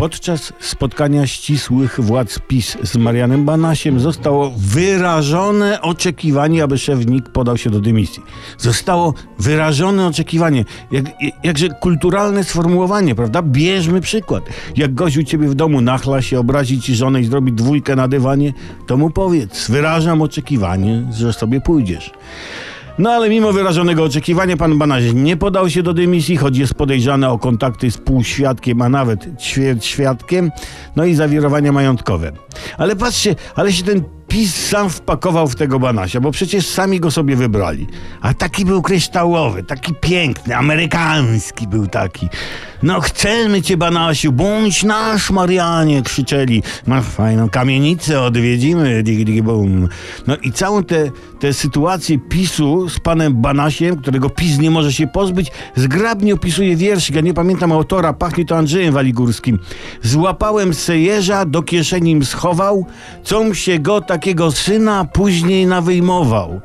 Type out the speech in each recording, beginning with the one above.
Podczas spotkania ścisłych władz PiS z Marianem Banasiem zostało wyrażone oczekiwanie, aby szef NIK podał się do dymisji. Zostało wyrażone oczekiwanie. Jak, jakże kulturalne sformułowanie, prawda? Bierzmy przykład. Jak gość u ciebie w domu nachla się, obrazi ci żonę i zrobi dwójkę na dywanie, to mu powiedz, wyrażam oczekiwanie, że sobie pójdziesz. No ale mimo wyrażonego oczekiwania pan Banaś nie podał się do dymisji, choć jest podejrzany o kontakty z półświadkiem, a nawet świadkiem, no i zawirowania majątkowe. Ale patrzcie, ale się ten PiS sam wpakował w tego Banasia, bo przecież sami go sobie wybrali. A taki był kryształowy, taki piękny, amerykański był taki. No chcemy cię Banasiu, bądź nasz Marianie, krzyczeli. Masz fajną kamienicę, odwiedzimy, dig, dig, bum. No i całą tę te, sytuację PiSu z panem Banasiem, którego PiS nie może się pozbyć, zgrabnie opisuje wierszyk. Ja nie pamiętam autora, pachnie to Andrzejem Waligórskim. Złapałem sejerza, do kieszeni im schował, com się go takiego syna później nawyjmował.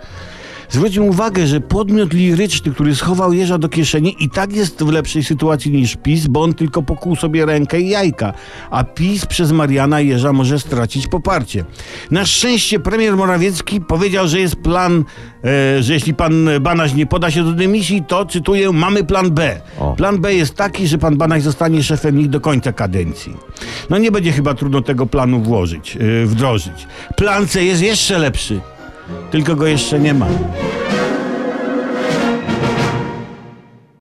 Zwróćmy uwagę, że podmiot liryczny, który schował jeża do kieszeni i tak jest w lepszej sytuacji niż PiS, bo on tylko pokuł sobie rękę i jajka, a PiS przez Mariana Jeża może stracić poparcie. Na szczęście premier Morawiecki powiedział, że jest plan, e, że jeśli pan Banaś nie poda się do dymisji, to, cytuję, mamy plan B. Plan B jest taki, że pan Banaś zostanie szefem NIK do końca kadencji. No nie będzie chyba trudno tego planu włożyć, e, wdrożyć. Plan C jest jeszcze lepszy tylko go jeszcze nie ma.